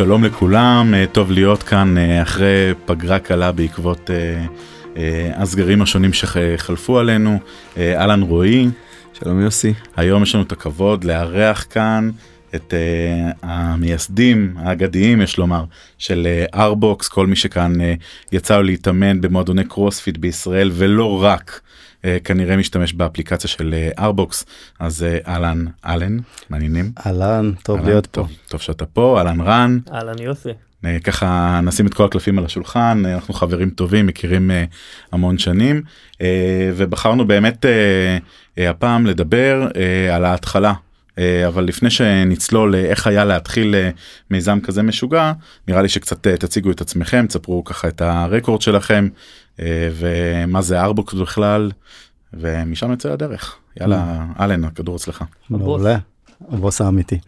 שלום לכולם, אה, טוב להיות כאן אה, אחרי פגרה קלה בעקבות אה, הסגרים השונים שחלפו עלינו. אהלן רועי. שלום יוסי. היום יש לנו את הכבוד לארח כאן את אה, המייסדים האגדיים יש לומר של Arbox אה, כל מי שכאן אה, יצא לו להתאמן במועדוני קרוספיט בישראל ולא רק כנראה משתמש באפליקציה של Arbox אה, אז אהלן אלן מעניינים. אהלן טוב אלן, להיות טוב, פה. טוב שאתה פה אהלן רן. אהלן יוסי. Uh, ככה נשים את כל הקלפים על השולחן אנחנו חברים טובים מכירים המון שנים. ובחרנו באמת הפעם לדבר על ההתחלה. אה, אבל לפני שנצלול איך היה להתחיל אה, מיזם כזה משוגע נראה לי שקצת אה, תציגו את עצמכם תספרו ככה את הרקורד שלכם ומה זה ארבוקס בכלל ומשם יוצא הדרך יאללה אלן הכדור אצלך. מעולה. הבוס האמיתי.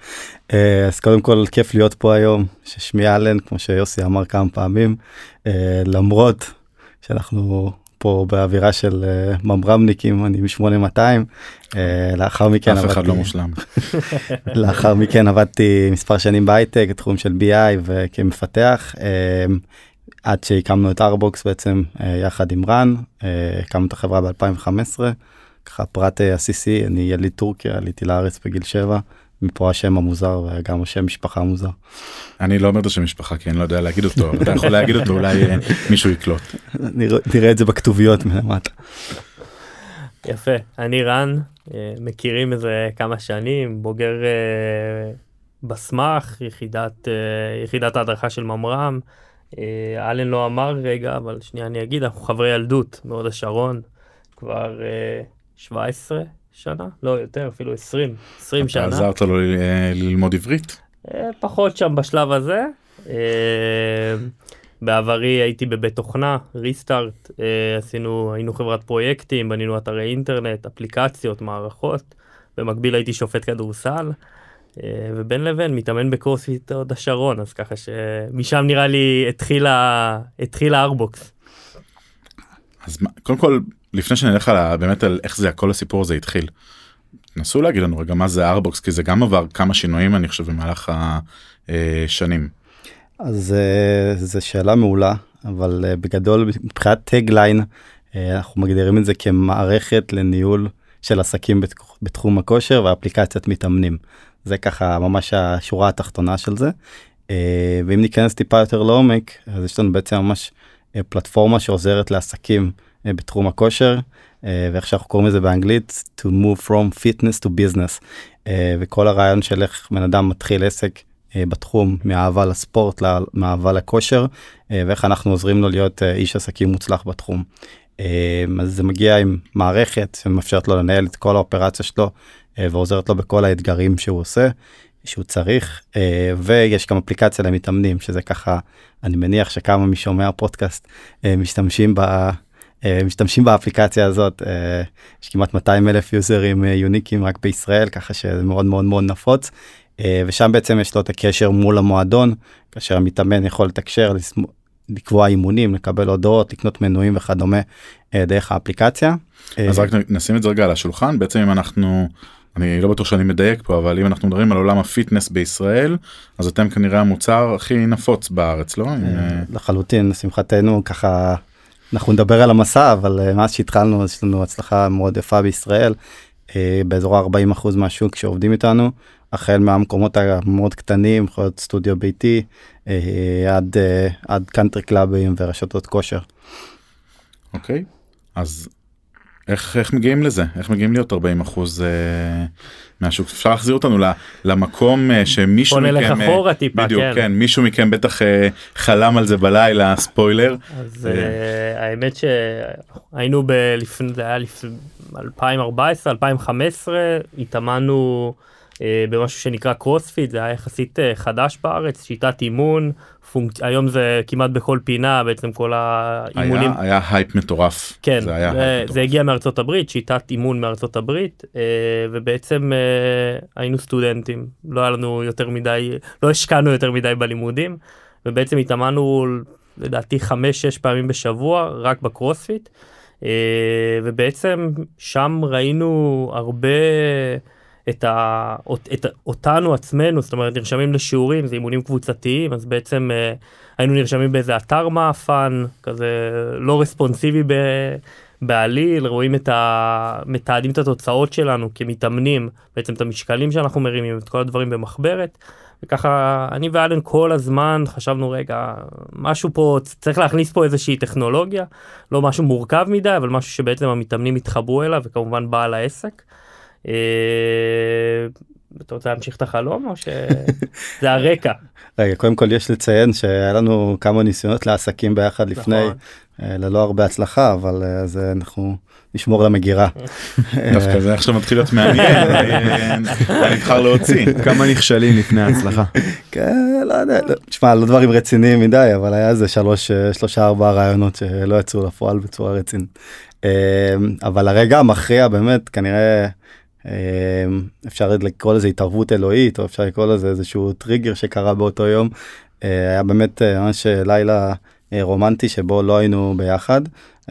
אז קודם כל כיף להיות פה היום ששמי אלן כמו שיוסי אמר כמה פעמים למרות שאנחנו פה באווירה של uh, ממרמניקים אני מ-8200 uh, לאחר מכן אף אחד לא מושלם. לאחר מכן עבדתי מספר שנים בהייטק תחום של בי.איי וכמפתח uh, עד שהקמנו את ארבוקס בעצם יחד עם רן הקמנו את החברה ב2015 ככה פרט עסיסי אני יליד טורקיה עליתי לארץ בגיל 7 מפה השם המוזר וגם השם משפחה מוזר. אני לא אומר את השם משפחה כי אני לא יודע להגיד אותו אתה יכול להגיד אותו אולי אה, מישהו יקלוט. נראה את זה בכתוביות מלמטה. יפה אני רן אה, מכירים איזה כמה שנים בוגר אה, בסמך יחידת יחידת ההדרכה של ממר"ם. אלן לא אמר רגע אבל שנייה אני אגיד אנחנו חברי ילדות מהוד השרון כבר 17 שנה? לא, יותר, אפילו 20, 20 שנה. אתה עזרת לו ללמוד עברית? אה, פחות שם בשלב הזה. אה, בעברי הייתי בבית תוכנה, ריסטארט, אה, עשינו, היינו חברת פרויקטים, בנינו אתרי אינטרנט, אפליקציות, מערכות. במקביל הייתי שופט כדורסל. ובין לבין מתאמן בקרוספיט הוד השרון, אז ככה שמשם נראה לי התחילה, התחילה Arbox. אז קודם כל לפני שנלך על באמת על איך זה הכל הסיפור הזה התחיל. נסו להגיד לנו רגע מה זה Arbox כי זה גם עבר כמה שינויים אני חושב במהלך השנים. אז אה, זו שאלה מעולה אבל אה, בגדול מבחינת tagline אה, אנחנו מגדירים את זה כמערכת לניהול של עסקים בתחום הכושר ואפליקציית מתאמנים. זה ככה ממש השורה התחתונה של זה. ואם ניכנס טיפה יותר לעומק אז יש לנו בעצם ממש פלטפורמה שעוזרת לעסקים בתחום הכושר אה, ואיך שאנחנו קוראים לזה באנגלית to move from fitness to business אה, וכל הרעיון של איך בן אדם מתחיל עסק בתחום מאהבה לספורט מאהבה לכושר ואיך אנחנו עוזרים לו להיות איש עסקים מוצלח בתחום. אז זה מגיע עם מערכת שמאפשרת לו לנהל את כל האופרציה שלו ועוזרת לו בכל האתגרים שהוא עושה שהוא צריך ויש גם אפליקציה למתאמנים שזה ככה אני מניח שכמה משומעי הפודקאסט משתמשים ב... אה, משתמשים באפליקציה הזאת אה, יש כמעט 200 אלף יוזרים אה, יוניקים רק בישראל ככה שזה מאוד מאוד מאוד נפוץ ושם בעצם יש לו את הקשר מול המועדון כאשר המתאמן יכול לתקשר לקבוע אימונים לקבל הודעות לקנות מנויים וכדומה דרך האפליקציה. אז רק נשים את זה רגע על השולחן בעצם אם אנחנו אני לא בטוח שאני מדייק פה אבל אם אנחנו מדברים על עולם הפיטנס בישראל אז אתם כנראה המוצר הכי נפוץ בארץ לא? לחלוטין לשמחתנו ככה אנחנו נדבר על המסע אבל אה, מאז שהתחלנו יש לנו הצלחה מאוד יפה בישראל אה, באזור 40 אחוז מהשוק שעובדים איתנו החל מהמקומות המאוד קטנים יכול להיות סטודיו ביתי אה, עד עד קאנטרי קלאבים ורשתות כושר. אוקיי אז איך איך מגיעים לזה איך מגיעים להיות 40 אחוז מהשוק אפשר להחזיר אותנו למקום אה, שמישהו מכם בוא נלך אה, אחורה טיפה בדיוק כן. כן מישהו מכם בטח אה, חלם על זה בלילה ספוילר. אז האמת שהיינו בלפני זה היה לפני 2014 2015 התאמנו במשהו שנקרא קרוספיט זה היה יחסית חדש בארץ שיטת אימון פונק... היום זה כמעט בכל פינה בעצם כל האימונים. היה, היה הייפ מטורף. כן, זה, היה זה, הייפ זה הגיע מארצות הברית, שיטת אימון מארצות הברית, אה, ובעצם אה, היינו סטודנטים, לא היה לנו יותר מדי, לא השקענו יותר מדי בלימודים, ובעצם התאמנו לדעתי 5-6 פעמים בשבוע רק בקרוספיט, אה, ובעצם שם ראינו הרבה... את, ה, את אותנו עצמנו, זאת אומרת נרשמים לשיעורים, זה אימונים קבוצתיים, אז בעצם אה, היינו נרשמים באיזה אתר מאפן, כזה לא רספונסיבי ב, בעליל, רואים את ה... מתעדים את התוצאות שלנו כמתאמנים, בעצם את המשקלים שאנחנו מרימים, את כל הדברים במחברת. וככה אני ואלן כל הזמן חשבנו רגע משהו פה צריך להכניס פה איזושהי טכנולוגיה לא משהו מורכב מדי אבל משהו שבעצם המתאמנים יתחברו אליו וכמובן בעל העסק. אה, אתה רוצה להמשיך את החלום או שזה הרקע? רגע קודם כל יש לציין שהיה לנו כמה ניסיונות לעסקים ביחד לפני נכון. אה, ללא הרבה הצלחה אבל אה, זה אנחנו נשמור למגירה. דווקא זה עכשיו מתחיל להיות מעניין, אני נבחר להוציא. כמה נכשלים לפני ההצלחה. כן, לא יודע, תשמע, לא דברים רציניים מדי, אבל היה איזה שלוש, שלושה ארבעה רעיונות שלא יצאו לפועל בצורה רצינית. אבל הרגע המכריע באמת כנראה אפשר לקרוא לזה התערבות אלוהית או אפשר לקרוא לזה איזשהו טריגר שקרה באותו יום. היה באמת ממש לילה רומנטי שבו לא היינו ביחד,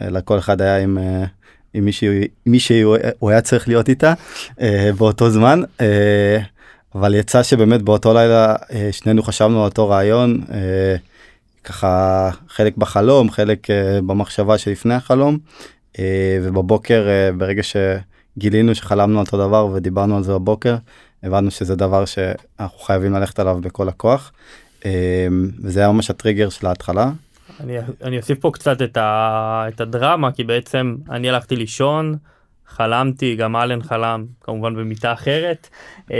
אלא כל אחד היה עם עם מישהי, הוא היה צריך להיות איתה אה, באותו זמן. אה, אבל יצא שבאמת באותו לילה אה, שנינו חשבנו על אותו רעיון, אה, ככה חלק בחלום, חלק אה, במחשבה שלפני החלום, אה, ובבוקר אה, ברגע שגילינו שחלמנו על אותו דבר ודיברנו על זה בבוקר, הבנו שזה דבר שאנחנו חייבים ללכת עליו בכל הכוח. אה, וזה היה ממש הטריגר של ההתחלה, אני, אני אוסיף פה קצת את, ה, את הדרמה כי בעצם אני הלכתי לישון חלמתי גם אלן חלם כמובן במיטה אחרת אה,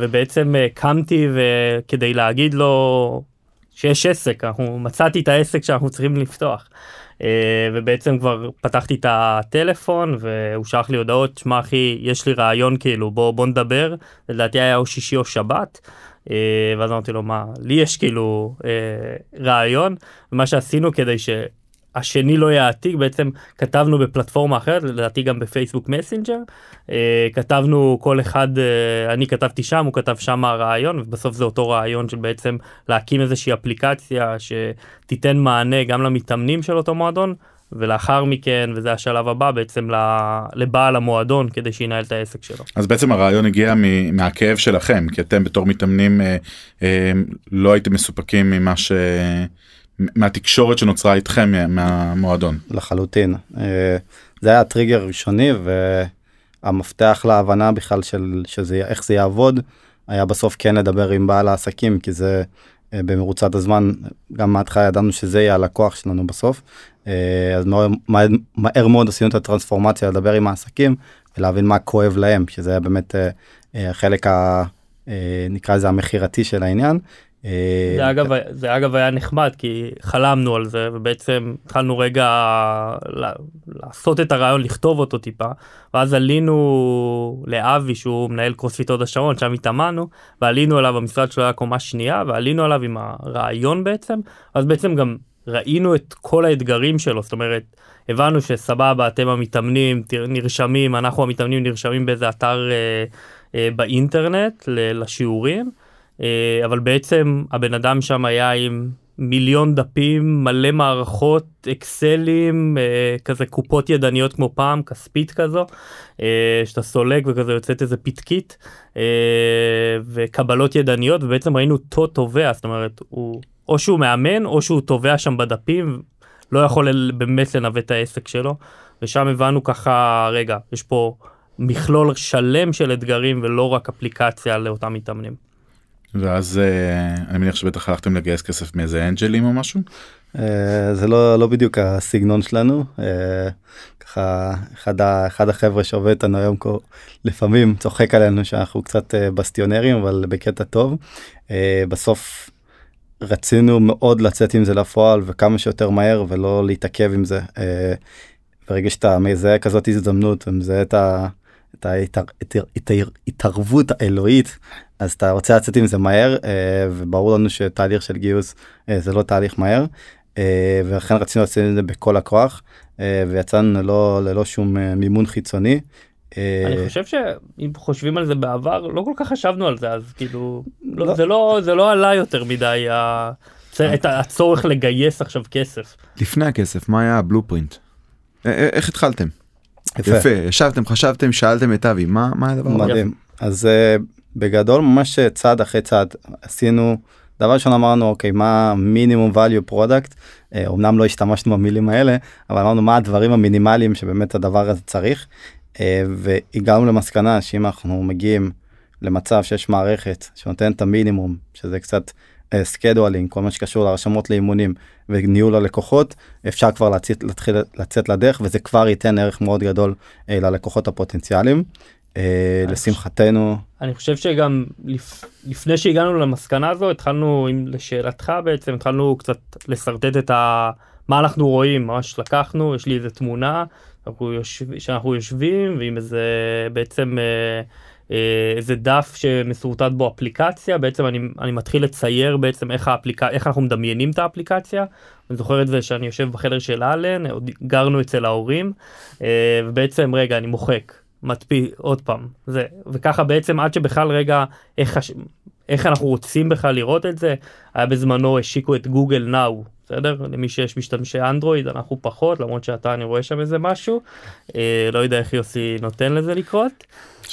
ובעצם אה, קמתי וכדי להגיד לו שיש עסק אנחנו מצאתי את העסק שאנחנו צריכים לפתוח. אה, ובעצם כבר פתחתי את הטלפון והוא שלח לי הודעות שמע אחי יש לי רעיון כאילו בוא בוא נדבר. לדעתי היה או שישי או שבת אה, ואז אמרתי לו מה לי יש כאילו אה, רעיון? מה שעשינו כדי שהשני לא יעתיק בעצם כתבנו בפלטפורמה אחרת לדעתי גם בפייסבוק מסנג'ר אה, כתבנו כל אחד אני כתבתי שם הוא כתב שם הרעיון ובסוף זה אותו רעיון של בעצם להקים איזושהי אפליקציה שתיתן מענה גם למתאמנים של אותו מועדון ולאחר מכן וזה השלב הבא בעצם לבעל המועדון כדי שינהל את העסק שלו. אז בעצם הרעיון הגיע מהכאב שלכם כי אתם בתור מתאמנים אה, אה, לא הייתם מסופקים ממה ש... מהתקשורת שנוצרה איתכם מהמועדון. לחלוטין. אה, זה היה הטריגר הראשוני והמפתח להבנה בכלל של שזה איך זה יעבוד היה בסוף כן לדבר עם בעל העסקים כי זה אה, במרוצת הזמן גם מההתחלה ידענו שזה יהיה הלקוח שלנו בסוף אה, אז מהר, מהר, מהר מאוד עשינו את הטרנספורמציה לדבר עם העסקים ולהבין מה כואב להם שזה היה באמת החלק ה... נקרא לזה המכירתי של העניין. זה אגב, זה אגב היה נחמד כי חלמנו על זה ובעצם התחלנו רגע לעשות את הרעיון לכתוב אותו טיפה ואז עלינו לאבי שהוא מנהל קרוספיט הוד השרון שם התאמנו ועלינו אליו במשרד שלו היה קומה שנייה ועלינו עליו עם הרעיון בעצם אז בעצם גם ראינו את כל האתגרים שלו זאת אומרת הבנו שסבבה אתם המתאמנים נרשמים אנחנו המתאמנים נרשמים באיזה אתר אה, אה, באינטרנט לשיעורים. אה, אבל בעצם הבן אדם שם היה עם מיליון דפים מלא מערכות אקסלים אה, כזה קופות ידניות כמו פעם כספית כזו אה, שאתה סולק וכזה יוצאת איזה פתקית וקבלות ידניות ובעצם ראינו אותו תובע זאת אומרת הוא או שהוא מאמן או שהוא תובע שם בדפים לא יכול באמת לנווט את העסק שלו ושם הבנו ככה רגע יש פה מכלול שלם של אתגרים ולא רק אפליקציה לאותם מתאמנים. ואז uh, אני מניח שבטח הלכתם לגייס כסף מאיזה אנג'לים או משהו? Uh, זה לא לא בדיוק הסגנון שלנו uh, ככה אחד, אחד החבר'ה שעובד איתנו היום לפעמים צוחק עלינו שאנחנו קצת בסטיונרים אבל בקטע טוב בסוף רצינו מאוד לצאת עם זה לפועל וכמה שיותר מהר ולא להתעכב עם זה. ברגע שאתה מזהה כזאת הזדמנות ומזהה את ה... את ההתערבות האלוהית אז אתה רוצה לצאת עם זה מהר אה, וברור לנו שתהליך של גיוס אה, זה לא תהליך מהר אה, ולכן רצינו לעשות את זה בכל הכוח ויצאנו ללא ללא שום מימון חיצוני. אני חושב שאם חושבים על זה בעבר לא כל כך חשבנו על זה אז כאילו לא, לא. זה לא זה לא עלה יותר מדי את הצורך לגייס עכשיו כסף. לפני הכסף מה היה הבלופרינט? איך התחלתם? יפה. יפה, ישבתם, חשבתם, שאלתם את אבי, מה, מה הדבר מדהים. אז אה, בגדול ממש צעד אחרי צעד עשינו דבר ראשון אמרנו אוקיי מה מינימום value product אה, אמנם לא השתמשנו במילים האלה אבל אמרנו מה הדברים המינימליים שבאמת הדבר הזה צריך אה, והגענו למסקנה שאם אנחנו מגיעים למצב שיש מערכת שנותנת את המינימום שזה קצת סקדואלינג כל מה שקשור להרשמות לאימונים וניהול הלקוחות אפשר כבר לצאת, להתחיל לצאת לדרך וזה כבר ייתן ערך מאוד גדול אה, ללקוחות הפוטנציאליים. אה, לשמחתנו אני חושב שגם לפ... לפני שהגענו למסקנה הזו התחלנו עם לשאלתך בעצם התחלנו קצת לשרטט את ה... מה אנחנו רואים ממש לקחנו יש לי איזה תמונה אנחנו יושב... שאנחנו יושבים ועם איזה בעצם. אה, אה, איזה דף שמסורטט בו אפליקציה בעצם אני, אני מתחיל לצייר בעצם איך האפליקציה איך אנחנו מדמיינים את האפליקציה. אני זוכר את זה שאני יושב בחדר של אלן עוד גרנו אצל ההורים אה, ובעצם רגע אני מוחק מדפיס עוד פעם זה וככה בעצם עד שבכלל רגע איך, איך אנחנו רוצים בכלל לראות את זה היה בזמנו השיקו את גוגל נאו בסדר למי שיש משתמשי אנדרואיד אנחנו פחות למרות שאתה אני רואה שם איזה משהו אה, לא יודע איך יוסי נותן לזה לקרות.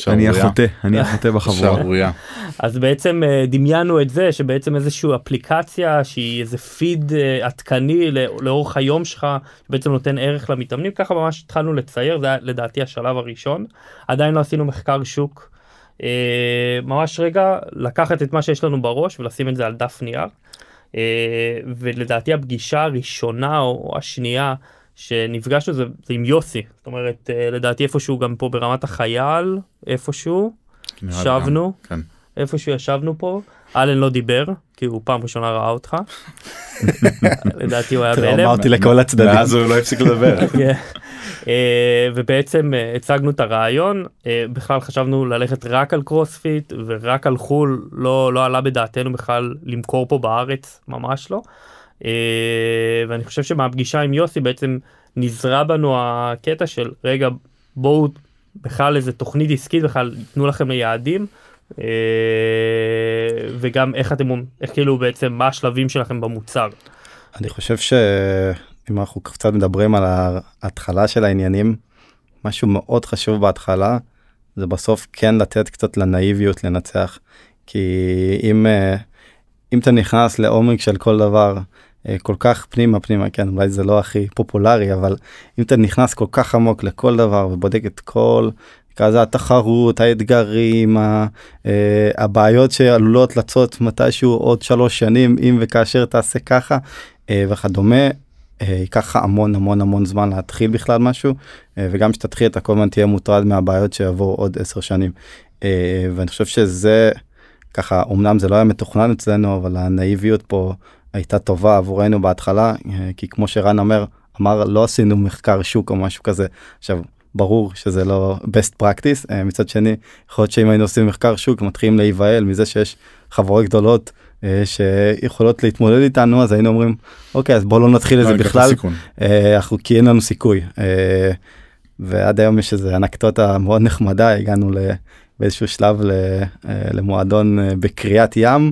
אני החוטא אני החוטא בחבורה. אז בעצם אה, דמיינו את זה שבעצם איזושהי אפליקציה שהיא איזה פיד אה, עדכני לאורך היום שלך בעצם נותן ערך למתאמנים ככה ממש התחלנו לצייר זה היה לדעתי השלב הראשון עדיין לא עשינו מחקר שוק. אה, ממש רגע לקחת את מה שיש לנו בראש ולשים את זה על דף נייר. ולדעתי הפגישה הראשונה או השנייה שנפגשנו זה, זה עם יוסי זאת אומרת לדעתי איפשהו גם פה ברמת החייל איפשהו ישבנו כן. איפשהו ישבנו פה אלן לא דיבר כי הוא פעם ראשונה ראה אותך. לדעתי הוא היה בהלם. אמרתי לכל הצדדים. ואז הוא לא הפסיק לדבר. אה, ובעצם אה, הצגנו את הרעיון אה, בכלל חשבנו ללכת רק על קרוספיט ורק על חול לא לא עלה בדעתנו בכלל למכור פה בארץ ממש לא. ואני חושב שמהפגישה עם יוסי בעצם נזרע בנו הקטע של רגע בואו בכלל איזה תוכנית עסקית בכלל ייתנו לכם ליעדים וגם איך אתם איך כאילו בעצם מה השלבים שלכם במוצר. אני חושב שאם אנחנו קצת מדברים על ההתחלה של העניינים משהו מאוד חשוב בהתחלה זה בסוף כן לתת קצת לנאיביות לנצח כי אם אה, אם אתה נכנס לעומק של כל דבר אה, כל כך פנימה פנימה כן אולי זה לא הכי פופולרי אבל אם אתה נכנס כל כך עמוק לכל דבר ובודק את כל כזה התחרות האתגרים אה, הבעיות שעלולות לצות מתישהו עוד שלוש שנים אם וכאשר תעשה ככה אה, וכדומה. ייקח לך המון המון המון זמן להתחיל בכלל משהו וגם שתתחיל אתה כל הזמן תהיה מוטרד מהבעיות שיבואו עוד עשר שנים. ואני חושב שזה ככה אמנם זה לא היה מתוכנן אצלנו אבל הנאיביות פה הייתה טובה עבורנו בהתחלה אה, כי כמו שרן אומר אמר לא עשינו מחקר שוק או משהו כזה. עכשיו ברור שזה לא best practice אה, מצד שני יכול להיות שאם היינו עושים מחקר שוק מתחילים להיבהל מזה שיש חברות גדולות אה, שיכולות להתמודד איתנו אז היינו אומרים אוקיי אז בוא לא נתחיל את זה בכלל. אנחנו כי אין לנו סיכוי. ועד היום יש איזה אנקדוטה מאוד נחמדה הגענו באיזשהו שלב למועדון בקריאת ים אה,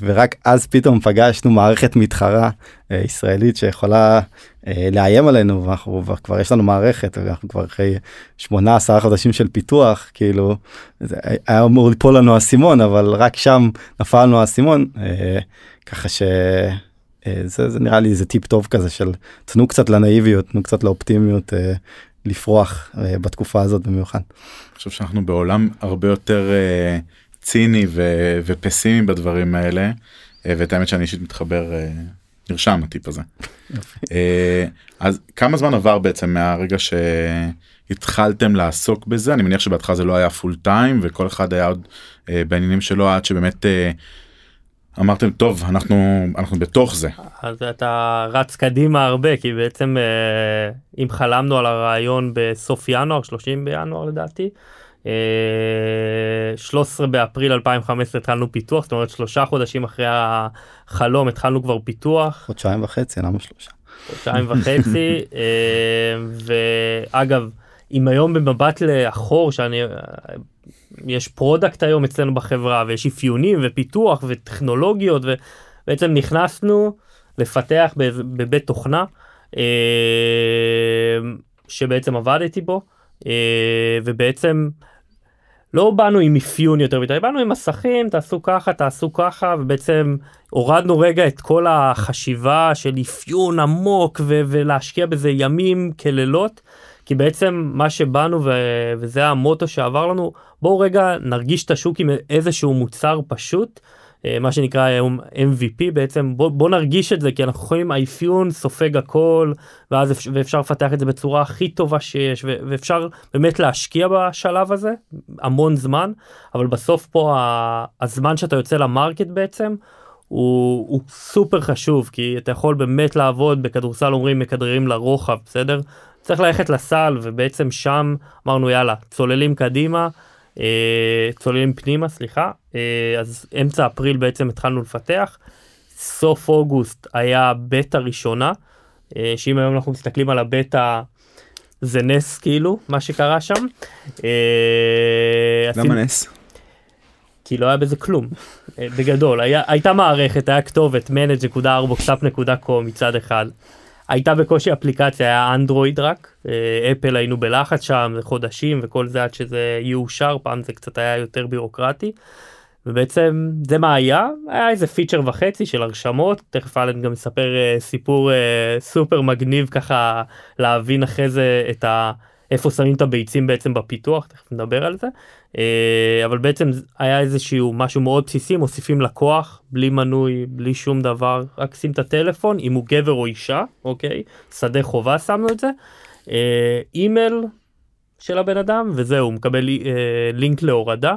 ורק אז פתאום פגשנו מערכת מתחרה אה, ישראלית שיכולה אה, לאיים עלינו ואנחנו כבר יש לנו מערכת ואנחנו כבר אחרי 18 חודשים של פיתוח כאילו זה היה אמור ליפול לנו האסימון אבל רק שם נפל לנו האסימון ככה ש... זה, זה נראה לי איזה טיפ טוב כזה של תנו קצת לנאיביות תנו קצת לאופטימיות לפרוח בתקופה הזאת במיוחד. אני חושב שאנחנו בעולם הרבה יותר ציני ו- ופסימי בדברים האלה אה, ואת האמת שאני אישית מתחבר אה, נרשם הטיפ הזה. אה, אז כמה זמן עבר בעצם מהרגע שהתחלתם לעסוק בזה אני מניח שבהתחלה זה לא היה פול טיים וכל אחד היה עוד בעניינים שלו עד שבאמת אמרתם טוב אנחנו אנחנו בתוך זה. אז אתה רץ קדימה הרבה כי בעצם אם חלמנו על הרעיון בסוף ינואר 30 בינואר לדעתי 13 אה, באפריל 2015 התחלנו פיתוח זאת אומרת שלושה חודשים אחרי החלום התחלנו כבר פיתוח. חודשיים וחצי למה שלושה? חודשיים וחצי אה, ואגב אם היום במבט לאחור שאני יש product היום אצלנו בחברה ויש אפיונים ופיתוח וטכנולוגיות ובעצם נכנסנו לפתח בבית תוכנה אה, שבעצם עבדתי בו ובעצם לא באנו עם אפיון יותר מדי, באנו עם מסכים, תעשו ככה, תעשו ככה, ובעצם הורדנו רגע את כל החשיבה של אפיון עמוק ו- ולהשקיע בזה ימים כלילות, כי בעצם מה שבאנו ו- וזה המוטו שעבר לנו, בואו רגע נרגיש את השוק עם איזשהו מוצר פשוט. אה, מה שנקרא היום MVP בעצם בוא, בוא נרגיש את זה כי אנחנו יכולים האפיון סופג הכל ואז אפשר, ואפשר לפתח את זה בצורה הכי טובה שיש ו, ואפשר באמת להשקיע בשלב הזה המון זמן אבל בסוף פה הזמן שאתה יוצא למרקט בעצם הוא, הוא סופר חשוב כי אתה יכול באמת לעבוד בכדורסל אומרים מכדררים לרוחב בסדר צריך ללכת לסל ובעצם שם אמרנו יאללה צוללים קדימה. אה, צוללים פנימה סליחה אה, אז אמצע אפריל בעצם התחלנו לפתח. סוף אוגוסט היה בטא ראשונה אה, שאם היום אנחנו מסתכלים על הבטא זה נס כאילו מה שקרה שם. למה נס? כי לא היה בזה כלום בגדול היה, הייתה מערכת היה כתובת manage.arboxup.com מצד אחד הייתה בקושי אפליקציה, היה אנדרואיד רק, אה, אפל היינו בלחץ שם חודשים וכל זה עד שזה יאושר, פעם זה קצת היה יותר בירוקרטי. ובעצם זה מה היה, היה איזה פיצ'ר וחצי של הרשמות, תכף אלן גם מספר אה, סיפור אה, סופר מגניב ככה להבין אחרי זה את ה... איפה שמים את הביצים בעצם בפיתוח, תכף נדבר על זה. אה, אבל בעצם היה איזשהו משהו מאוד בסיסי, מוסיפים לקוח, בלי מנוי, בלי שום דבר, רק שים את הטלפון, אם הוא גבר או אישה, אוקיי? שדה חובה שמנו את זה. אה, אימייל של הבן אדם, וזהו, מקבל אה, לינק להורדה.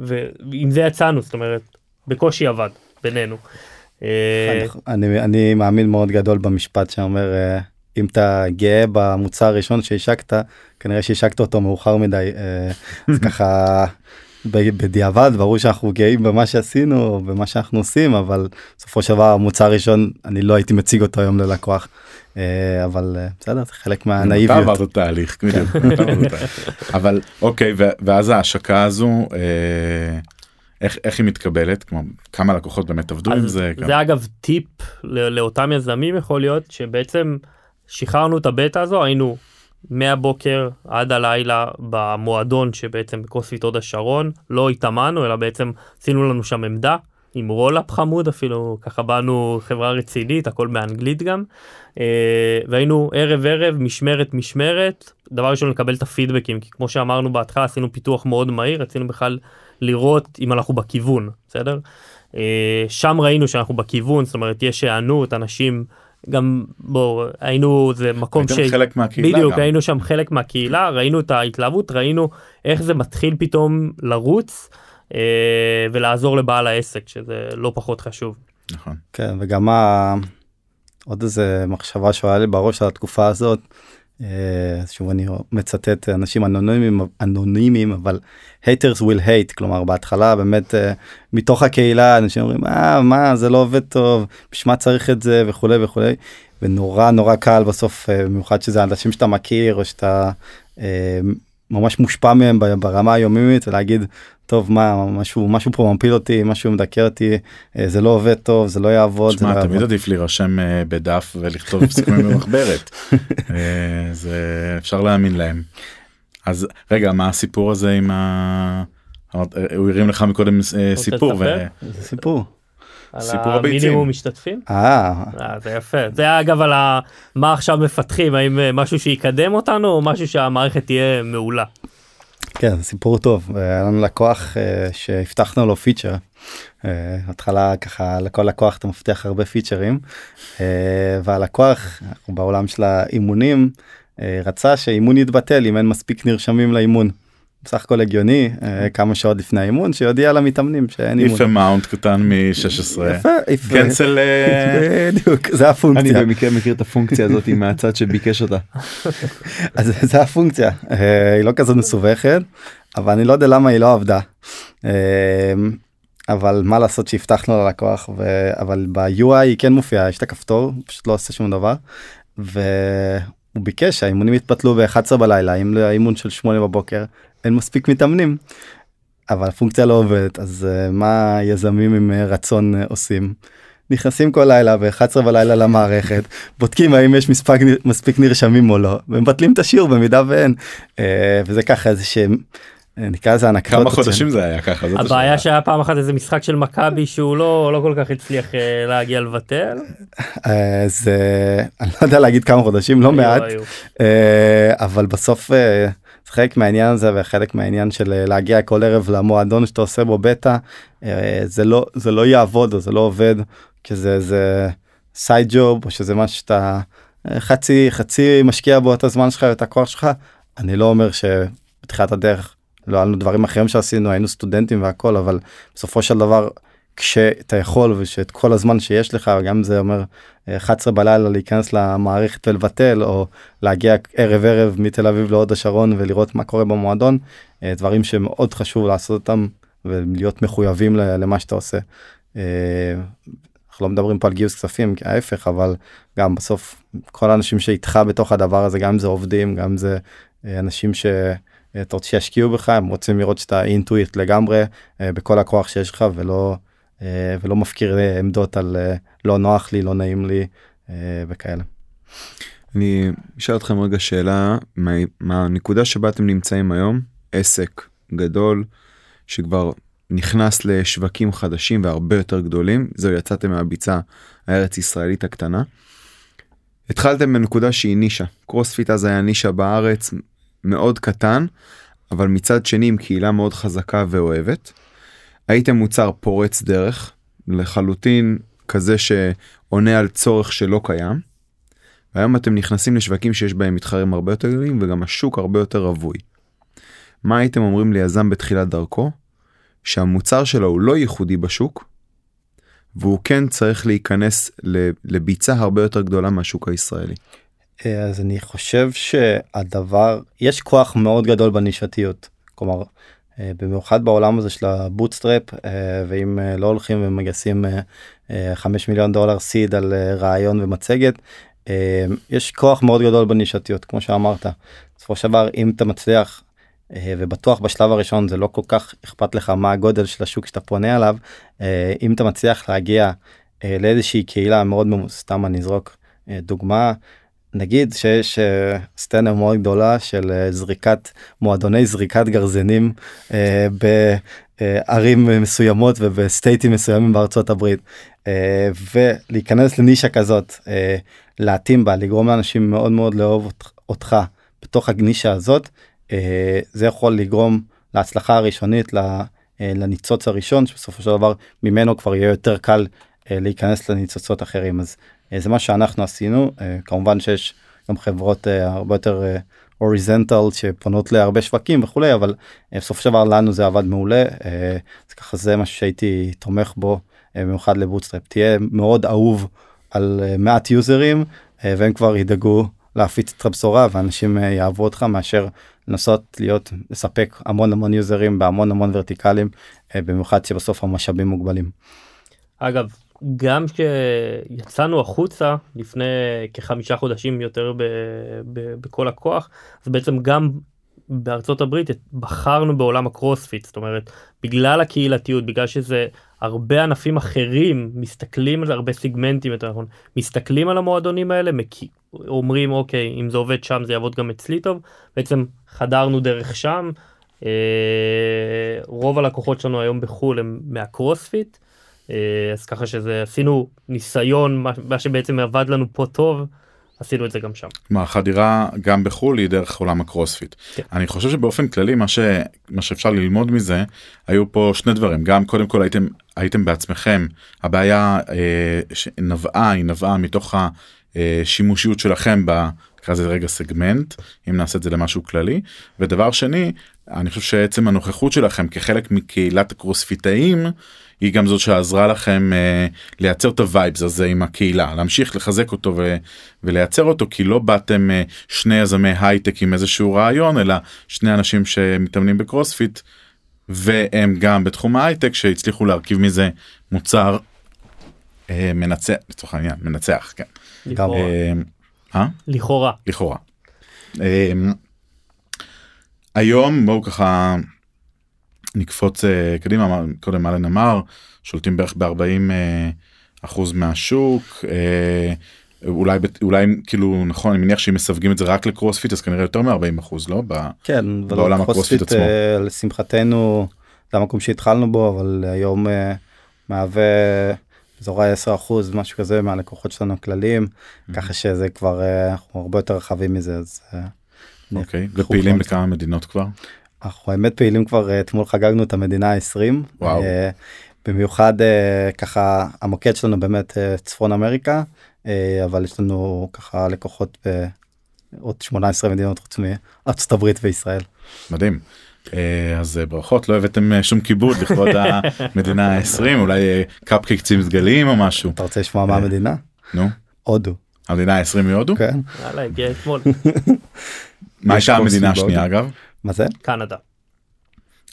ועם זה יצאנו, זאת אומרת, בקושי עבד בינינו. אני מאמין מאוד גדול במשפט שאומר אם אתה גאה במוצר הראשון שהשקת כנראה שהשקת אותו מאוחר מדי אה, אז ככה בדיעבד ברור שאנחנו גאים במה שעשינו במה שאנחנו עושים אבל בסופו של דבר המוצר הראשון אני לא הייתי מציג אותו היום ללקוח אה, אבל אה, בסדר זה חלק מהנאיביות. אתה עברת תהליך כן. אבל אוקיי ואז ההשקה הזו. איך, איך היא מתקבלת כמו כמה לקוחות באמת עבדו עם זה. זה כמה... אגב טיפ לאותם יזמים יכול להיות שבעצם שחררנו את הבטא הזו היינו מהבוקר עד הלילה במועדון שבעצם בקוספיט הוד השרון. לא התאמנו אלא בעצם עשינו לנו שם עמדה עם רולאפ חמוד אפילו ככה באנו חברה רצינית הכל באנגלית גם. אה, והיינו ערב ערב משמרת משמרת. דבר ראשון לקבל את הפידבקים כי כמו שאמרנו בהתחלה עשינו פיתוח מאוד מהיר רצינו בכלל לראות אם אנחנו בכיוון בסדר? אה, שם ראינו שאנחנו בכיוון זאת אומרת יש היענות אנשים. גם בוא היינו זה מקום ש... חלק מהקהילה בדיוק גם. היינו שם חלק מהקהילה ראינו את ההתלהבות ראינו איך זה מתחיל פתאום לרוץ אה, ולעזור לבעל העסק שזה לא פחות חשוב. נכון. כן וגם מה עוד איזה מחשבה שעולה לי בראש על התקופה הזאת. אה, שוב אני מצטט אנשים אנונימיים אנונימיים אבל haters will hate. כלומר בהתחלה באמת אה, מתוך הקהילה אנשים אומרים אה, מה זה לא עובד טוב בשביל מה צריך את זה? וכולי וכולי. ונורא נורא קל בסוף אה, במיוחד שזה אנשים שאתה מכיר או שאתה ממש מושפע מהם ברמה היומיומית ולהגיד טוב מה משהו משהו פה מפיל אותי משהו מדכא אותי אה, זה לא עובד טוב זה לא יעבוד. תשמע, לא תמיד עדיף להירשם אה, בדף ולכתוב סיכומים במחברת אה, זה אפשר להאמין להם. אז רגע מה הסיפור הזה עם ה... הוא הרים לך מקודם סיפור. ו... סיפור. סיפור הביצים. המינימום משתתפים? אה. זה יפה. זה אגב על מה עכשיו מפתחים, האם משהו שיקדם אותנו או משהו שהמערכת תהיה מעולה. כן, סיפור טוב. היה לנו לקוח שהבטחנו לו פיצ'ר. התחלה ככה לכל לקוח אתה מבטיח הרבה פיצ'רים. והלקוח, בעולם של האימונים, רצה שאימון יתבטל אם אין מספיק נרשמים לאימון. בסך הכל הגיוני אה, כמה שעות לפני האימון שיודיע למתאמנים שאין אימון. איפה מאונט קטן מ-16. יפה. קנסל. אה, בדיוק זה הפונקציה. אני במקרה מכיר את הפונקציה הזאת מהצד שביקש אותה. אז זה הפונקציה אה, היא לא כזאת מסובכת אבל אני לא יודע למה היא לא עבדה. אבל מה לעשות שהבטחנו ללקוח אבל ב-UI היא כן מופיעה יש את הכפתור פשוט לא עושה שום דבר. הוא ביקש שהאימונים יתפתלו ב-11 בלילה אם לאימון של 8 בבוקר אין מספיק מתאמנים. אבל הפונקציה לא עובדת אז uh, מה יזמים עם uh, רצון uh, עושים נכנסים כל לילה ב-11 בלילה למערכת, בודקים האם יש מספק, מספיק נרשמים או לא, ומבטלים את השיעור במידה ואין. אה, וזה ככה איזה שהם, נקרא לזה אנקדוטות. כמה חודשים זה היה ככה. הבעיה. שהיה פעם אחת איזה משחק של מכבי שהוא לא לא כל כך הצליח אה, להגיע לבטל. אה, זה, אני לא יודע להגיד כמה חודשים, לא מעט. אה, אבל בסוף זה חלק מהעניין הזה וחלק מהעניין של להגיע כל ערב למועדון שאתה עושה בו בטא, זה לא, זה לא יעבוד או זה לא עובד, כי זה, זה סייד ג'וב או שזה משהו שאתה חצי חצי משקיע בו את הזמן שלך ואת הכוח שלך. אני לא אומר שבתחילת הדרך לא היה לנו דברים אחרים שעשינו היינו סטודנטים והכל אבל בסופו של דבר כשאתה יכול ושאת כל הזמן שיש לך גם אם זה אומר אה, 11 בלילה להיכנס למערכת ולבטל או להגיע ערב ערב מתל אביב להוד השרון ולראות מה קורה במועדון אה, דברים שמאוד חשוב לעשות אותם ולהיות מחויבים למה שאתה עושה. אה, אנחנו לא מדברים פה על גיוס כספים ההפך אבל גם בסוף כל האנשים שאיתך בתוך הדבר הזה גם אם זה עובדים גם אם זה אה, אנשים ש... אתה רוצה שישקיעו בך הם רוצים לראות שאתה אינטואיט לגמרי אה, בכל הכוח שיש לך ולא אה, ולא מפקיר אה, עמדות על לא נוח לי לא נעים לי וכאלה. אני אשאל אתכם רגע שאלה מה- מהנקודה שבה אתם נמצאים היום עסק גדול שכבר נכנס לשווקים חדשים והרבה יותר גדולים זהו יצאתם מהביצה הארץ ישראלית הקטנה. התחלתם בנקודה שהיא נישה קרוספיט אז היה נישה בארץ מאוד קטן אבל מצד שני עם קהילה מאוד חזקה ואוהבת. הייתם מוצר פורץ דרך לחלוטין כזה שעונה על צורך שלא קיים. והיום אתם נכנסים לשווקים שיש בהם מתחרים הרבה יותר גדולים וגם השוק הרבה יותר רווי. מה הייתם אומרים ליזם בתחילת דרכו? שהמוצר שלו הוא לא ייחודי בשוק והוא כן צריך להיכנס לביצה הרבה יותר גדולה מהשוק הישראלי. אה, אז אני חושב שהדבר יש כוח מאוד גדול בנישתיות כלומר אה, במיוחד בעולם הזה של ה bootstrap אה, ואם לא הולכים ומגייסים אה, אה, 5 מיליון דולר seed על רעיון ומצגת יש כוח מאוד גדול בנישתיות כמו שאמרת. בסופו של דבר אם אתה מצליח ובטוח בשלב הראשון זה לא כל כך אכפת לך מה הגודל של השוק שאתה פונה עליו אם אתה מצליח להגיע לאיזושהי קהילה מאוד סתם אני אזרוק דוגמה נגיד שיש אה, סצנה מאוד גדולה של אה, זריקת מועדוני זריקת גרזנים אה, בערים מסוימות ובסטייטים מסוימים בארצות הברית ולהיכנס לנישה כזאת להתאים בה לגרום לאנשים מאוד מאוד לאהוב אותך- בתוך הנישה הזאת זה יכול לגרום להצלחה הראשונית לניצוץ הראשון שבסופו של דבר ממנו כבר יהיה יותר קל להיכנס לניצוצות אחרים. אז זה מה שאנחנו עשינו. אה, כמובן שיש גם חברות אה, הרבה יותר אוריזנטל שפונות להרבה שווקים וכולי אבל אה, בסופו של דבר לנו זה עבד מעולה. אה, אז ככה זה משהו שהייתי תומך בו אה, במיוחד לבוטסטראפ. תהיה מאוד אהוב על אה, מעט יוזרים אה, והם כבר ידאגו להפיץ את הבשורה ואנשים אה, יאהבו אותך מאשר לנסות להיות לספק המון המון יוזרים בהמון המון ורטיקלים אה, במיוחד שבסוף המשאבים מוגבלים. אגב, גם כשיצאנו החוצה לפני כחמישה חודשים יותר ב, ב, בכל הכוח, אז בעצם גם בארצות הברית בחרנו בעולם הקרוספיט, זאת אומרת, בגלל הקהילתיות, בגלל שזה הרבה ענפים אחרים מסתכלים על הרבה סיגמנטים יותר נכון, מסתכלים על המועדונים האלה, מכי- אומרים אוקיי, אם זה עובד שם זה יעבוד גם אצלי טוב, בעצם חדרנו דרך שם. אה, רוב הלקוחות שלנו היום בחו"ל הם מהקרוספיט. אה, אז ככה שזה עשינו ניסיון מה, מה שבעצם עבד לנו פה טוב עשינו את זה גם שם. כלומר החדירה גם בחו"ל היא דרך עולם הקרוספיט. כן. אני חושב שבאופן כללי מה, ש... מה שאפשר ללמוד מזה היו פה שני דברים גם קודם כל הייתם הייתם בעצמכם הבעיה אה, שנבעה היא נבעה מתוך השימושיות שלכם ב... נקרא לזה רגע סגמנט אם נעשה את זה למשהו כללי ודבר שני אני חושב שעצם הנוכחות שלכם כחלק מקהילת הקרוספיטאים היא גם זאת שעזרה לכם אה, לייצר את ה vibes הזה עם הקהילה להמשיך לחזק אותו ו, ולייצר אותו כי לא באתם אה, שני יזמי הייטק עם איזשהו רעיון אלא שני אנשים שמתאמנים בקרוספיט והם גם בתחום ההייטק שהצליחו להרכיב מזה מוצר אה, מנצח לצורך העניין מנצח כן. לכאורה. אה, אה? לכאורה. לכאורה. אה, היום בואו ככה נקפוץ אה, קדימה קודם אלן אמר שולטים בערך ב-40 אחוז מהשוק. אה, אולי אולי כאילו נכון אני מניח שאם מסווגים את זה רק לקרוספיט אז כנראה יותר מ-40 אחוז לא? ב- כן, בעולם הקרוספיט עצמו. אה, לשמחתנו זה המקום שהתחלנו בו אבל היום אה, מהווה אזורי 10 אחוז משהו כזה מהלקוחות שלנו הכלליים ככה שזה כבר אה, אנחנו הרבה יותר רחבים מזה אז אה, אוקיי אנחנו ופעילים בכמה מדינות כבר? אנחנו האמת פעילים כבר אה, אתמול חגגנו את המדינה ה-20. וואו. במיוחד אה, ככה המוקד שלנו באמת אה, צפון אמריקה אה, אבל יש לנו ככה לקוחות בעוד 18 מדינות חוץ מארצות הברית וישראל. מדהים. אה, אז אה, ברכות לא הבאתם אה, שום כיבוד לכבוד המדינה ה-20 אולי קפקיקצים סגליים או משהו אתה רוצה לשמוע מה אה. המדינה? נו הודו. המדינה ה-20 מהודו כן. יאללה, הגיע אתמול. מה יש הייתה המדינה השנייה? אגב מה זה? קנדה.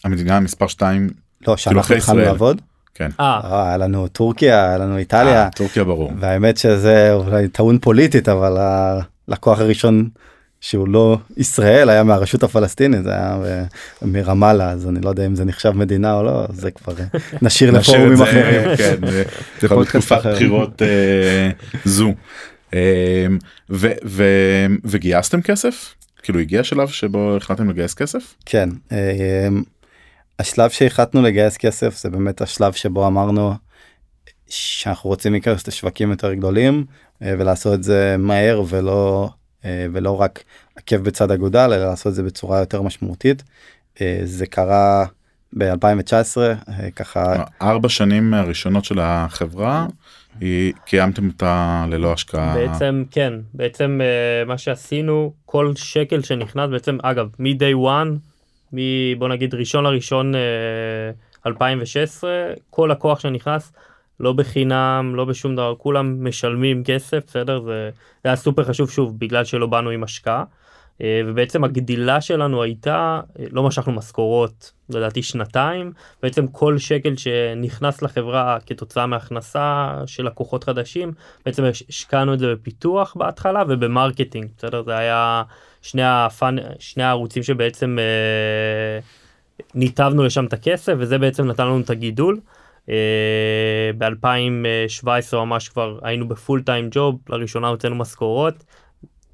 המדינה מספר 2 לא שאנחנו אחרי התחלנו. לעבוד. אה, אה, היה לנו טורקיה היה לנו איטליה טורקיה ברור והאמת שזה אולי טעון פוליטית אבל הלקוח הראשון שהוא לא ישראל היה מהרשות הפלסטינית זה היה מרמאללה אז אני לא יודע אם זה נחשב מדינה או לא זה כבר אה, נשאיר לפורומים אחרים. כן, זה זה יכול להיות פודקאסט תקופת אחר. בחירות אה, זו. אה, ו- ו- וגייסתם כסף? כאילו הגיע שלב שבו החלטתם לגייס כסף? כן אה, השלב שהחלטנו לגייס כסף זה באמת השלב שבו אמרנו שאנחנו רוצים להיכנס לשווקים יותר גדולים אה, ולעשות את זה מהר ולא אה, ולא רק עקב בצד אגודל אלא לעשות את זה בצורה יותר משמעותית. אה, זה קרה ב-2019 ככה ארבע שנים הראשונות של החברה קיימתם אותה ללא השקעה. בעצם כן, בעצם אה, מה שעשינו, כל שקל שנכנס בעצם, אגב, מ-day one, מ- בוא נגיד ראשון לראשון אה, 2016, כל לקוח שנכנס, לא בחינם, לא בשום דבר, כולם משלמים כסף, בסדר? זה זה היה סופר חשוב שוב, בגלל שלא באנו עם השקעה. אה, ובעצם הגדילה שלנו הייתה, אה, לא משכנו משכורות, לדעתי שנתיים, בעצם כל שקל שנכנס לחברה כתוצאה מהכנסה של לקוחות חדשים, בעצם הש- השקענו את זה בפיתוח בהתחלה וב marketing, בסדר? זה היה שני, הפאנ... שני הערוצים שבעצם אה, ניתבנו לשם את הכסף, וזה בעצם נתן לנו את הגידול. אה, ב-2017 ממש כבר היינו ב full time job, לראשונה הוצאנו משכורות,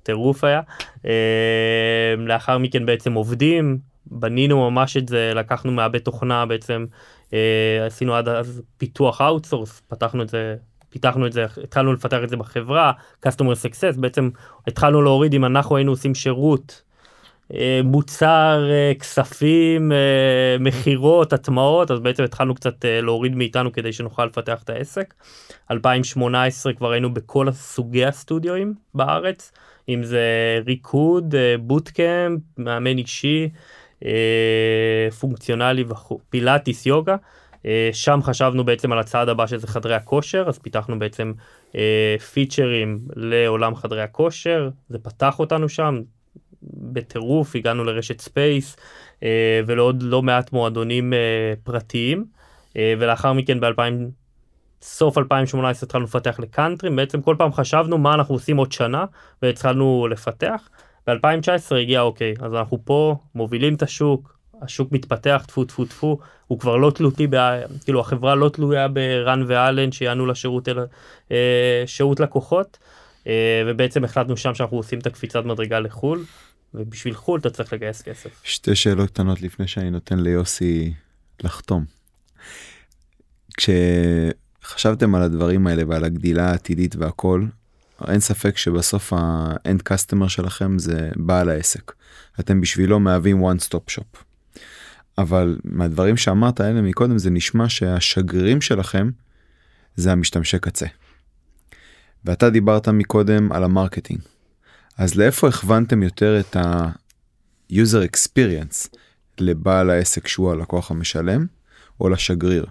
טירוף היה. אה, לאחר מכן בעצם עובדים, בנינו ממש את זה, לקחנו מהבית תוכנה בעצם, אה, עשינו עד אז פיתוח outsource, פתחנו את זה, פיתחנו את זה, התחלנו לפתח את זה בחברה, customer success, בעצם התחלנו להוריד אם אנחנו היינו עושים שירות. אה, מוצר, אה, כספים, אה, מכירות, הטמעות, אז בעצם התחלנו קצת אה, להוריד מאיתנו כדי שנוכל לפתח את העסק. 2018 כבר היינו בכל סוגי הסטודיואים בארץ, אם זה ריקוד, אה, בוטקאמפ, מאמן אישי, אה, פונקציונלי וכו', פילאטיס, יוגה. אה, שם חשבנו בעצם על הצעד הבא שזה חדרי הכושר, אז פיתחנו בעצם אה, פיצ'רים לעולם חדרי הכושר, זה פתח אותנו שם, בטירוף, הגענו לרשת ספייס אה, ולעוד לא מעט מועדונים אה, פרטיים, אה, ולאחר מכן ב-2000, סוף 2018 התחלנו לפתח לקאנטרים, בעצם כל פעם חשבנו מה אנחנו עושים עוד שנה, והתחלנו לפתח. ב-2019 הגיע אוקיי, אז אנחנו פה מובילים את השוק, השוק מתפתח, טפו טפו טפו, הוא כבר לא תלותי, ב... כאילו החברה לא תלויה ברן ואלן שיענו לשירות אלא אה, שירות לקוחות, אה, ובעצם החלטנו שם שאנחנו עושים את הקפיצת מדרגה לחו"ל, ובשביל חו"ל אתה צריך לגייס כסף. שתי שאלות קטנות לפני שאני נותן ליוסי לחתום. כשחשבתם על הדברים האלה ועל הגדילה העתידית והכל, אין ספק שבסוף האנד קסטומר שלכם זה בעל העסק. אתם בשבילו מהווים one stop shop. אבל מהדברים שאמרת האלה מקודם זה נשמע שהשגרירים שלכם זה המשתמשי קצה. ואתה דיברת מקודם על ה marketing. אז לאיפה הכוונתם יותר את ה-user experience לבעל העסק שהוא הלקוח המשלם או לשגריר?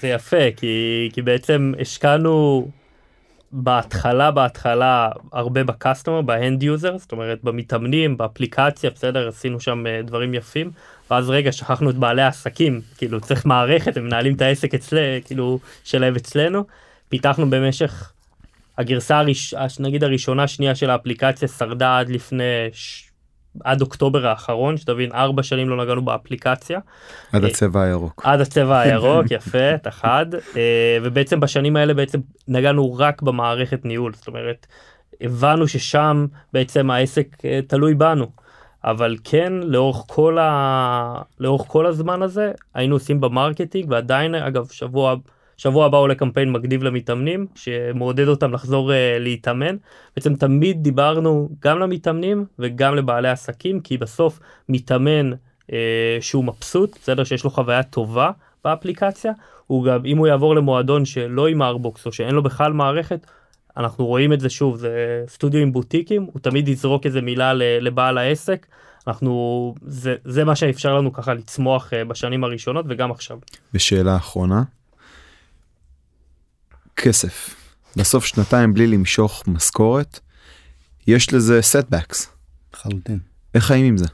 זה יפה כי, כי בעצם השקענו בהתחלה בהתחלה הרבה ב customer ב end user זאת אומרת במתאמנים באפליקציה בסדר עשינו שם אה, דברים יפים. ואז רגע שכחנו את בעלי העסקים כאילו צריך מערכת הם מנהלים את העסק אצלנו כאילו שלהם אצלנו. פיתחנו במשך הגרסה הראש... נגיד הראשונה שנייה של האפליקציה שרדה עד לפני ש... עד אוקטובר האחרון, שתבין, ארבע שנים לא נגענו באפליקציה. עד אה, הצבע הירוק. עד הצבע הירוק, יפה, אתה חד. אה, ובעצם בשנים האלה בעצם נגענו רק במערכת ניהול, זאת אומרת, הבנו ששם בעצם העסק אה, תלוי בנו. אבל כן, לאורך כל, ה... לאורך כל הזמן הזה, היינו עושים ב marketing, ועדיין, אגב, שבוע, שבוע הבא עולה קמפיין מגניב למתאמנים, שמעודד אותם לחזור uh, להתאמן. בעצם תמיד דיברנו גם למתאמנים וגם לבעלי עסקים, כי בסוף מתאמן uh, שהוא מבסוט, בסדר, שיש לו חוויה טובה באפליקציה, הוא גם, אם הוא יעבור למועדון שלא עם ארבוקס, או שאין לו בכלל מערכת, אנחנו רואים את זה שוב, זה סטודיואים בוטיקים, הוא תמיד יזרוק איזה מילה לבעל העסק. אנחנו, זה, זה מה שאפשר לנו ככה לצמוח אה, בשנים הראשונות וגם עכשיו. ושאלה אחרונה, כסף. בסוף שנתיים בלי למשוך משכורת, יש לזה setbacks. לחלוטין. איך חיים עם זה?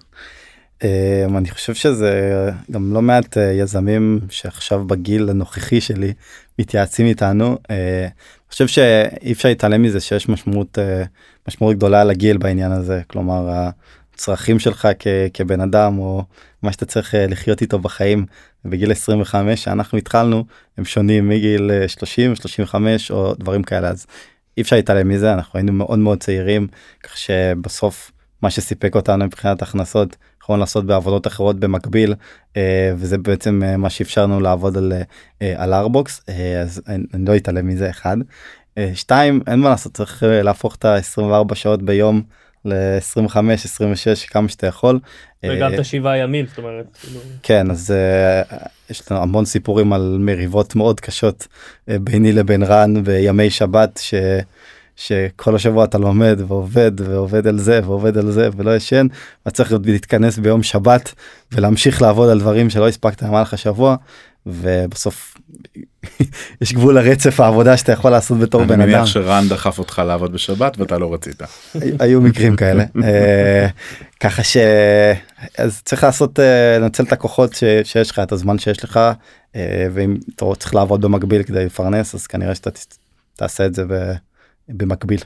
Um, אני חושב שזה גם לא מעט uh, יזמים שעכשיו בגיל הנוכחי שלי מתייעצים איתנו. Uh, אני חושב שאי אפשר להתעלם מזה שיש משמעות uh, משמעות גדולה לגיל בעניין הזה כלומר הצרכים שלך כ, כבן אדם או מה שאתה צריך uh, לחיות איתו בחיים בגיל 25 שאנחנו התחלנו הם שונים מגיל 30 35 או דברים כאלה אז אי אפשר להתעלם מזה אנחנו היינו מאוד מאוד צעירים כך שבסוף מה שסיפק אותנו מבחינת הכנסות יכולנו לעשות בעבודות אחרות במקביל אה, וזה בעצם אה, מה שאפשרנו לעבוד על, אה, על ארבוקס אז אני, לא אתעלם מזה אחד. שתיים אין מה לעשות צריך להפוך את ה-24 שעות ביום ל-25 26 כמה שאתה יכול. וגם את השבעה ימים זאת אומרת. כאילו. כן אז יש לנו המון סיפורים על מריבות מאוד קשות ביני לבין רן בימי שבת. ש... שכל השבוע אתה לומד ועובד ועובד על זה ועובד על זה ולא ישן וצריך להתכנס ביום שבת ולהמשיך לעבוד על דברים שלא הספקת במהלך השבוע ובסוף יש גבול לרצף העבודה שאתה יכול לעשות בתור בן אדם. אני מניח שרן דחף אותך לעבוד בשבת ואתה לא רצית. היו מקרים כאלה אה, ככה ש... אז צריך לעשות אה, לנצל את הכוחות שיש לך את הזמן שיש לך אה, ואם אתה צריך לעבוד במקביל כדי לפרנס אז כנראה שאתה תעשה את זה. במקביל.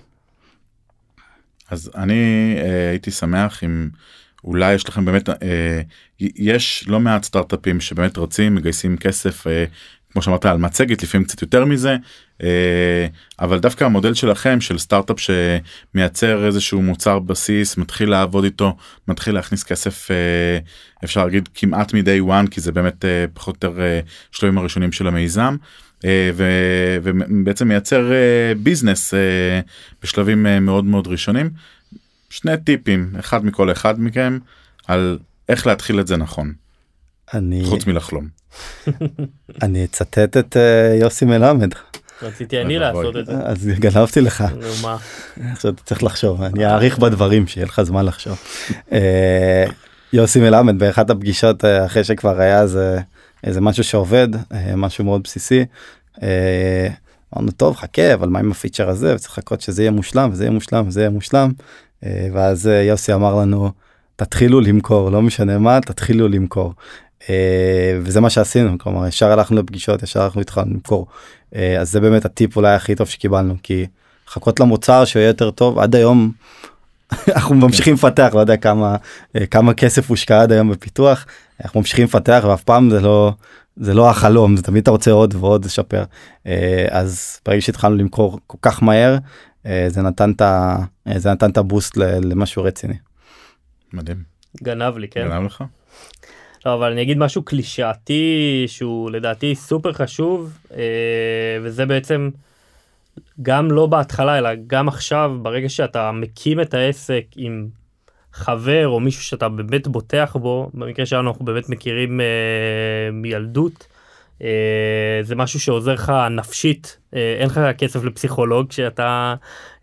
אז אני הייתי שמח אם אולי יש לכם באמת אה, יש לא מעט סטארט-אפים שבאמת רצים מגייסים כסף אה, כמו שאמרת על מצגת לפעמים קצת יותר מזה אה, אבל דווקא המודל שלכם של סטארט-אפ שמייצר איזשהו מוצר בסיס מתחיל לעבוד איתו מתחיל להכניס כסף אה, אפשר להגיד כמעט מ-day one כי זה באמת אה, פחות או יותר שלבים הראשונים של המיזם. אה, ובעצם מייצר ביזנס בשלבים מאוד מאוד ראשונים. שני טיפים אחד מכל אחד מכם על איך להתחיל את זה נכון. אני חוץ מלחלום. אני אצטט את יוסי מלמד. רציתי אני לעשות את זה. אז גנבתי לך. נו מה. עכשיו אתה צריך לחשוב אני אאריך בדברים שיהיה לך זמן לחשוב. יוסי מלמד באחת הפגישות אחרי שכבר היה זה. איזה משהו שעובד אה, משהו מאוד בסיסי. אה, אמרנו טוב חכה אבל מה עם הפיצ'ר הזה וצריך לחכות שזה יהיה מושלם וזה יהיה מושלם וזה יהיה מושלם. אה, ואז יוסי אמר לנו תתחילו למכור לא משנה מה תתחילו למכור. וזה מה שעשינו כלומר ישר הלכנו לפגישות ישר הלכנו התחלנו למכור. אז זה באמת הטיפ אולי הכי טוב שקיבלנו כי חכות למוצר שיהיה יותר טוב עד היום אנחנו ממשיכים לפתח לא יודע כמה כמה כסף הושקע עד היום בפיתוח אנחנו ממשיכים לפתח ואף פעם זה לא זה לא החלום זה תמיד אתה רוצה עוד ועוד לשפר אה, אז ברגע שהתחלנו למכור כל כך מהר אה, זה נתן את. זה נתן את הבוסט למשהו רציני. מדהים. גנב לי כן. גנב לך? לא, אבל אני אגיד משהו קלישאתי שהוא לדעתי סופר חשוב אה, וזה בעצם גם לא בהתחלה אלא גם עכשיו ברגע שאתה מקים את העסק עם חבר או מישהו שאתה באמת בוטח בו, במקרה שלנו אנחנו באמת מכירים אה, מילדות, אה, זה משהו שעוזר לך נפשית, אה, אין לך כסף לפסיכולוג כשאתה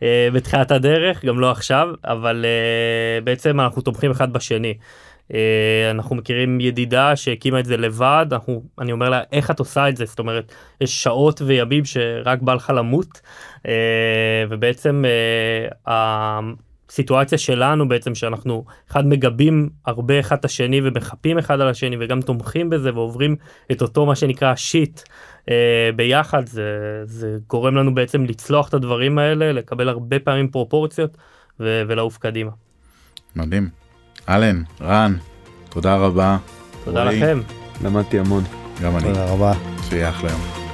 אה, בתחילת הדרך, גם לא עכשיו, אבל אה, בעצם אנחנו תומכים אחד בשני. Uh, אנחנו מכירים ידידה שהקימה את זה לבד, אנחנו, אני אומר לה איך את עושה את זה, זאת אומרת יש שעות וימים שרק בא לך למות uh, ובעצם uh, סיטואציה שלנו בעצם שאנחנו אחד מגבים הרבה אחד את השני ומחפים אחד על השני וגם תומכים בזה ועוברים את אותו מה שנקרא שיט אה, ביחד זה, זה גורם לנו בעצם לצלוח את הדברים האלה לקבל הרבה פעמים פרופורציות ו- ולעוף קדימה. מדהים. אלן, רן, תודה רבה. תודה לכם. למדתי המון. גם אני. תודה רבה. שיהיה אחלה יום.